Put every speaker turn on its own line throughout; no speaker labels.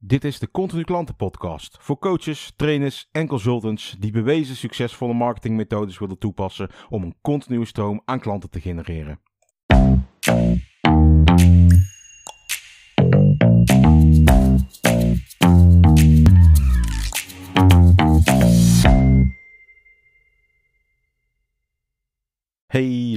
Dit is de Continu Klanten Podcast voor coaches, trainers en consultants die bewezen succesvolle marketingmethodes willen toepassen om een continue stroom aan klanten te genereren.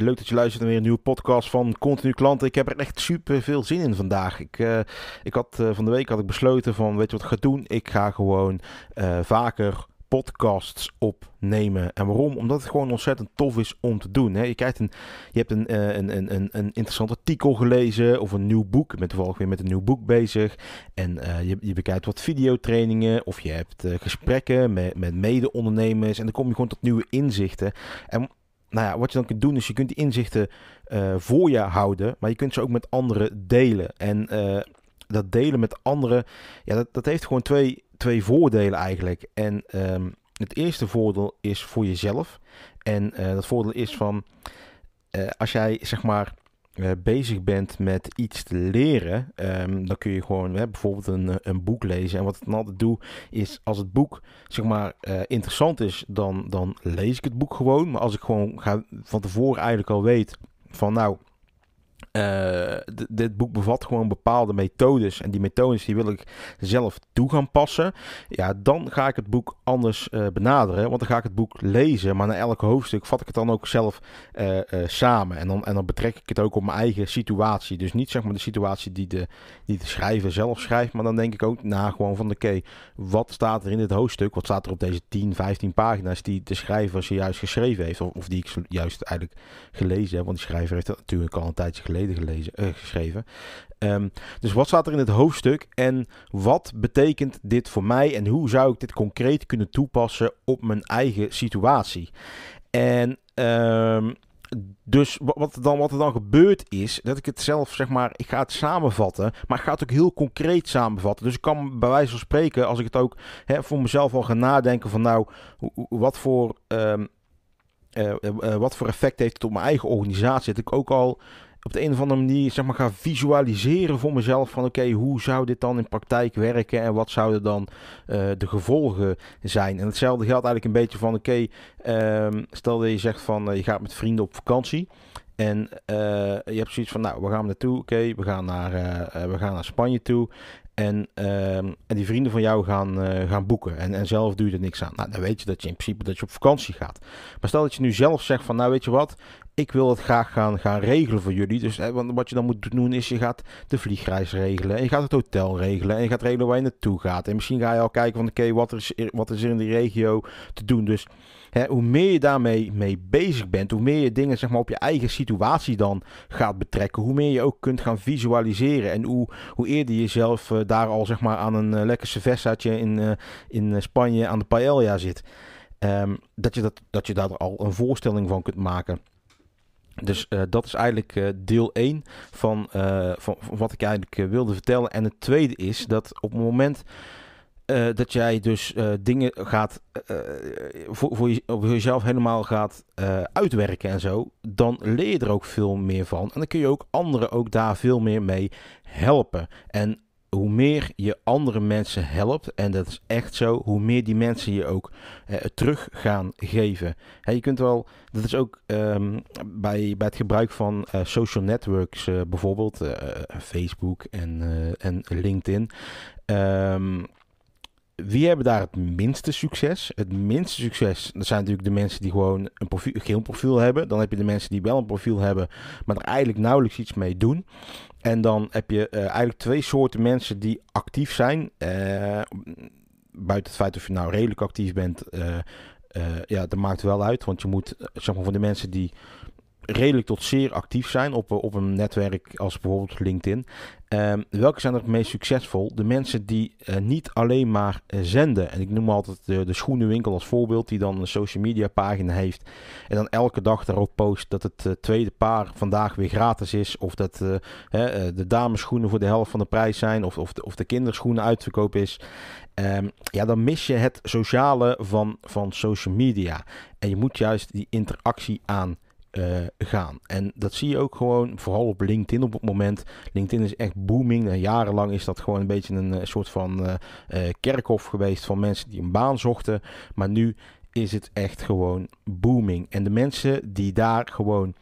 Leuk dat je luistert naar weer een nieuwe podcast van Continu Klanten. Ik heb er echt super veel zin in vandaag. Ik, uh, ik had uh, van de week had ik besloten van, weet je wat ik ga doen? Ik ga gewoon uh, vaker podcasts opnemen. En waarom? Omdat het gewoon ontzettend tof is om te doen. Hè? Je, kijkt een, je hebt een, een, een, een, een interessant artikel gelezen of een nieuw boek. Ik ben toevallig weer met een nieuw boek bezig. En je, je bekijkt wat videotrainingen of je hebt gesprekken met, met mede-ondernemers. En dan kom je gewoon tot nieuwe inzichten. En nou ja, wat je dan kunt doen is je kunt die inzichten uh, voor je houden, maar je kunt ze ook met anderen delen. En uh, dat delen met anderen, ja, dat, dat heeft gewoon twee, twee voordelen eigenlijk. En um, het eerste voordeel is voor jezelf. En uh, dat voordeel is van als jij zeg maar uh, bezig bent met iets te leren, um, dan kun je gewoon bijvoorbeeld een, een boek lezen. En wat ik dan altijd doe, is als het boek zeg maar uh, interessant is, dan, dan lees ik het boek gewoon. Maar als ik gewoon ga, van tevoren eigenlijk al weet van nou, uh, dit boek bevat gewoon bepaalde methodes. En die methodes die wil ik zelf toe gaan passen. Ja, dan ga ik het boek anders uh, benaderen. Want dan ga ik het boek lezen. Maar na elk hoofdstuk vat ik het dan ook zelf uh, samen. En dan, en dan betrek ik het ook op mijn eigen situatie. Dus niet zeg maar de situatie die de, die de schrijver zelf schrijft. Maar dan denk ik ook na gewoon van oké, wat staat er in dit hoofdstuk? Wat staat er op deze 10, 15 pagina's die de schrijver zojuist geschreven heeft? Of, of die ik juist eigenlijk gelezen heb. Want die schrijver heeft dat natuurlijk al een tijdje gelezen, uh, geschreven. Um, dus wat staat er in het hoofdstuk en wat betekent dit voor mij en hoe zou ik dit concreet kunnen toepassen op mijn eigen situatie? En um, dus wat dan, wat er dan gebeurt is dat ik het zelf zeg maar, ik ga het samenvatten, maar ik ga het ook heel concreet samenvatten. Dus ik kan bij wijze van spreken, als ik het ook hè, voor mezelf al ga nadenken van nou, wat voor, um, uh, uh, wat voor effect heeft het op mijn eigen organisatie, dat ik ook al op de een of andere manier zeg maar, ga visualiseren voor mezelf van oké, hoe zou dit dan in praktijk werken en wat zouden dan uh, de gevolgen zijn. En hetzelfde geldt eigenlijk een beetje van oké, um, stel dat je zegt van uh, je gaat met vrienden op vakantie. En uh, je hebt zoiets van, nou, we gaan naartoe. Oké, we, gaan naar, we gaan naar Spanje toe. En, uh, en die vrienden van jou gaan, uh, gaan boeken. En, en zelf doe je er niks aan. Nou, dan weet je dat je in principe dat je op vakantie gaat. Maar stel dat je nu zelf zegt van, nou weet je wat, ik wil het graag gaan, gaan regelen voor jullie. Dus hè, wat je dan moet doen is, je gaat de vliegreis regelen. En je gaat het hotel regelen. En je gaat regelen waar je naartoe gaat. En misschien ga je al kijken van, oké, okay, wat, is, wat is er in die regio te doen. Dus hè, hoe meer je daarmee mee bezig bent, hoe meer je dingen zeg maar, op je eigen situatie dan gaat betrekken. Hoe meer je ook kunt gaan visualiseren. En hoe, hoe eerder je zelf uh, daar al zeg maar, aan een uh, lekker cervezaatje in, uh, in Spanje aan de paella zit. Um, dat, je dat, dat je daar al een voorstelling van kunt maken. Dus dat is eigenlijk deel 1 van, uh, van, van, wat ik eigenlijk wilde vertellen. En het tweede is dat op het moment dat jij dus dingen gaat voor, voor, je, voor, jezelf helemaal gaat uitwerken en zo, dan leer je er ook veel meer van. En dan kun je ook anderen ook daar veel meer mee helpen. En hoe meer je andere mensen helpt, en dat is echt zo, hoe meer die mensen je ook eh, terug gaan geven. Je kunt wel, dat is ook um, bij, bij het gebruik van uh, social networks, uh, bijvoorbeeld Facebook en, en LinkedIn. Um, wie hebben daar het minste succes? Het minste succes, dat zijn natuurlijk de mensen die gewoon een profiel, geen profiel hebben. Dan heb je de mensen die wel een profiel hebben, maar er eigenlijk nauwelijks iets mee doen. En dan heb je uh, eigenlijk twee soorten mensen die actief zijn. Uh, buiten het feit of je nou redelijk actief bent, uh, ja, dat maakt wel uit. Want je moet, zeg maar, voor de mensen die redelijk tot zeer actief zijn op, op een netwerk als bijvoorbeeld LinkedIn. Um, welke zijn er het meest succesvol? De mensen die uh, niet alleen maar uh, zenden. En ik noem altijd de, de schoenenwinkel als voorbeeld, die dan een social media pagina heeft. En dan elke dag daarop post dat het uh, tweede paar vandaag weer gratis is. Of dat de dameschoenen voor de helft van de prijs zijn. Of, of, de, of de kinderschoenen uitverkoop is. Um, ja, dan mis je het sociale van, van social media. En je moet juist die interactie aan gaan. En dat zie je ook gewoon, vooral op LinkedIn op het moment. LinkedIn is echt booming. En jarenlang is dat gewoon een beetje een soort van kerkhof geweest van mensen die een baan zochten. Maar nu is het echt gewoon booming. En de mensen die daar gewoon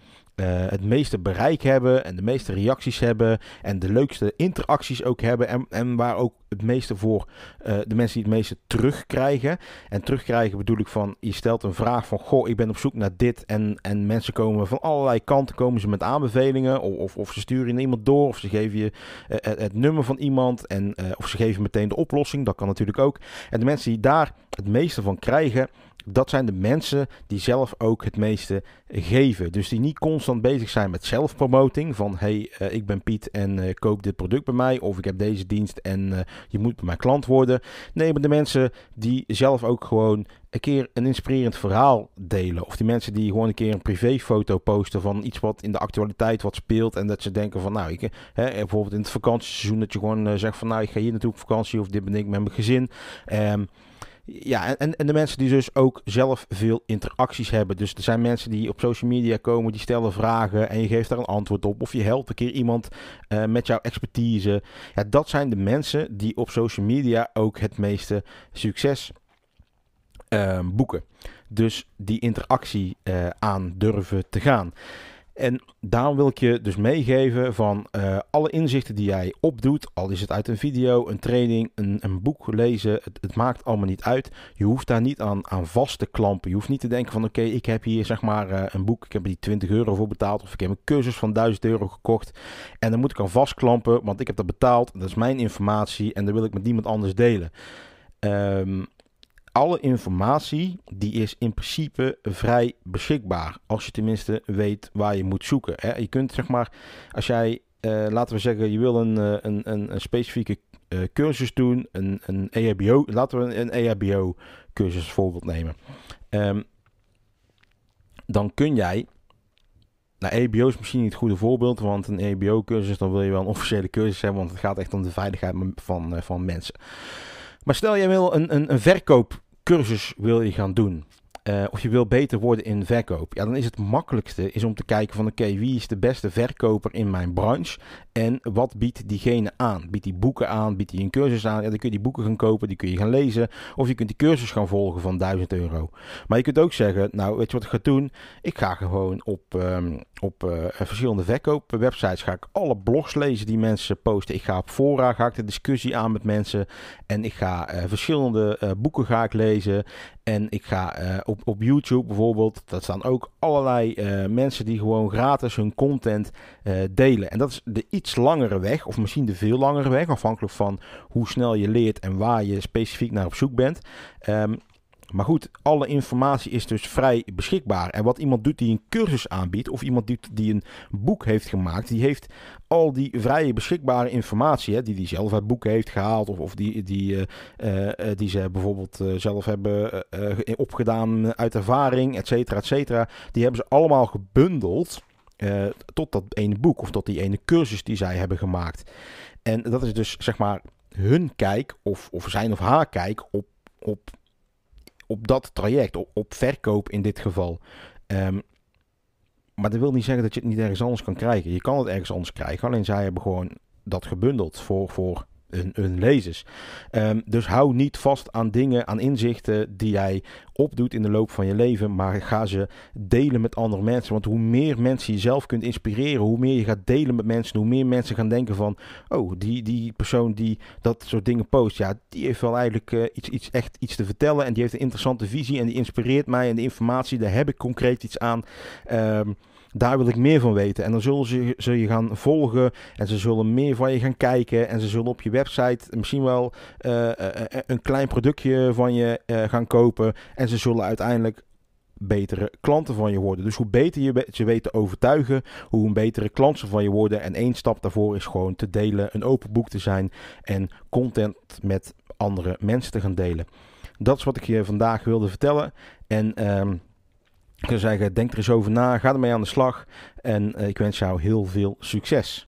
het meeste bereik hebben en de meeste reacties hebben en de leukste interacties ook hebben en, en waar ook het meeste voor uh, de mensen die het meeste terugkrijgen. En terugkrijgen bedoel ik van, je stelt een vraag van, goh, ik ben op zoek naar dit en, en mensen komen van allerlei kanten, komen ze met aanbevelingen of, of, of ze sturen iemand door of ze geven je het, het, nummer van iemand en of ze geven meteen de oplossing, dat kan natuurlijk ook. En de mensen die daar het meeste van krijgen, dat zijn de mensen die zelf ook het meeste geven. Dus die niet constant bezig zijn met zelfpromoting. Van hey, uh, ik ben Piet en uh, koop dit product bij mij. Of ik heb deze dienst en uh, je moet bij mijn klant worden. Nee, maar de mensen die zelf ook gewoon een keer een inspirerend verhaal delen. Of die mensen die gewoon een keer een privéfoto posten van iets wat in de actualiteit wat speelt. En dat ze denken van nou, ik, hè, bijvoorbeeld in het vakantieseizoen dat je gewoon zegt van nou, ik ga hier naartoe op vakantie. Of dit ben ik met mijn gezin. Um, ja, en, en de mensen die dus ook zelf veel interacties hebben. Dus er zijn mensen die op social media komen, die stellen vragen en je geeft daar een antwoord op. Of je helpt een keer iemand uh, met jouw expertise. Ja, dat zijn de mensen die op social media ook het meeste succes uh, boeken. Dus die interactie uh, aan durven te gaan. En daarom wil ik je dus meegeven van uh, alle inzichten die jij opdoet, al is het uit een video, een training, een, een boek lezen, het, het, maakt allemaal niet uit. Je hoeft daar niet aan, aan vast te klampen. Je hoeft niet te denken van oké, ik heb hier zeg maar uh, een boek, ik heb er die 20 euro voor betaald of ik heb een cursus van 1000 euro gekocht en dan moet ik aan vastklampen, want ik heb dat betaald, dat is mijn informatie en dat wil ik met niemand anders delen. Um, alle informatie die is in principe vrij beschikbaar. Als je tenminste weet waar je moet zoeken. Hè. Je kunt zeg maar, als jij, uh, laten we zeggen, je wil een, uh, een, een, specifieke uh, cursus doen, een, een EHBO, laten we een EHBO cursus voorbeeld nemen. Um, dan kun jij nou, EHBO is misschien niet het goede voorbeeld, want een EHBO-cursus, dan wil je wel een officiële cursus hebben, want het gaat echt om de veiligheid van, van mensen. Maar stel jij wil een, een, een verkoopcursus wil je gaan doen. Uh, of je wil beter worden in verkoop. Ja, dan is het makkelijkste is om te kijken van oké, wie is de beste verkoper in mijn branche? En wat biedt diegene aan? Biedt die boeken aan? Biedt hij een cursus aan? Ja, dan kun je die boeken gaan kopen, die kun je gaan lezen. Of je kunt die cursus gaan volgen van 1000 euro. Maar je kunt ook zeggen, nou weet je wat ik ga doen? Ik ga gewoon op, um, op uh, verschillende verkoopwebsites ga ik alle blogs lezen die mensen posten. Ik ga op fora, ga ik de discussie aan met mensen. En ik ga uh, verschillende boeken ga ik lezen. En ik ga op, op YouTube bijvoorbeeld, dat staan ook allerlei mensen die gewoon gratis hun content delen. En dat is de iets langere weg, of misschien de veel langere weg, afhankelijk van hoe snel je leert en waar je specifiek naar op zoek bent. Um, maar goed, alle informatie is dus vrij beschikbaar. En wat iemand doet die een cursus aanbiedt, of iemand doet die een boek heeft gemaakt, die heeft al die vrije beschikbare informatie, hè, die hij zelf uit boeken heeft gehaald, of, of die, die, uh, uh, die ze bijvoorbeeld zelf hebben opgedaan uit ervaring, et cetera, et cetera, die hebben ze allemaal gebundeld tot dat ene boek of tot die ene cursus die zij hebben gemaakt. En dat is dus zeg maar hun kijk of, of zijn of haar kijk op, op, op dat traject, op, op verkoop in dit geval. Um, maar dat wil niet zeggen dat je het niet ergens anders kan krijgen. Je kan het ergens anders krijgen, alleen zij hebben gewoon dat gebundeld voor, voor hun, lezers. Um, dus hou niet vast aan dingen, aan inzichten die jij opdoet in de loop van je leven, maar ga ze delen met andere mensen. Want hoe meer mensen je zelf kunt inspireren, hoe meer je gaat delen met mensen, hoe meer mensen gaan denken van, oh, die, die persoon die dat soort dingen post, ja, die heeft wel eigenlijk uh, iets, iets, echt iets te vertellen en die heeft een interessante visie en die inspireert mij en de informatie, daar heb ik concreet iets aan. Um, daar wil ik meer van weten. En dan zullen ze, ze je gaan volgen en ze zullen meer van je gaan kijken. En ze zullen op je website misschien wel uh, een klein productje van je gaan kopen. En ze zullen uiteindelijk betere klanten van je worden. Dus hoe beter je ze weet te overtuigen, hoe een betere klant ze van je worden. En één stap daarvoor is gewoon te delen, een open boek te zijn en content met andere mensen te gaan delen. Dat is wat ik je vandaag wilde vertellen. En um, ik zou zeggen, denk er eens over na, ga ermee aan de slag en uh, ik wens jou heel veel succes.